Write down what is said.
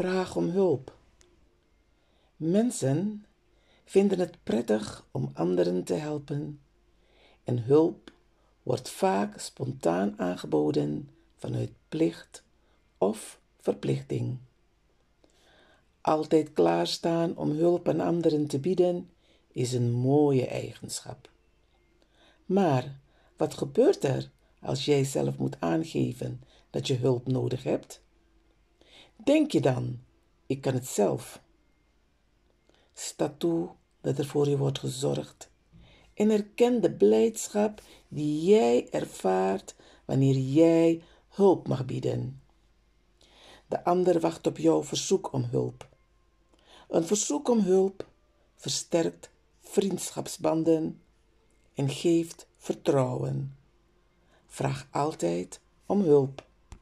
Vraag om hulp. Mensen vinden het prettig om anderen te helpen en hulp wordt vaak spontaan aangeboden vanuit plicht of verplichting. Altijd klaarstaan om hulp aan anderen te bieden is een mooie eigenschap. Maar wat gebeurt er als jij zelf moet aangeven dat je hulp nodig hebt? Denk je dan, ik kan het zelf? Sta toe dat er voor je wordt gezorgd en erken de blijdschap die jij ervaart wanneer jij hulp mag bieden. De ander wacht op jouw verzoek om hulp. Een verzoek om hulp versterkt vriendschapsbanden en geeft vertrouwen. Vraag altijd om hulp.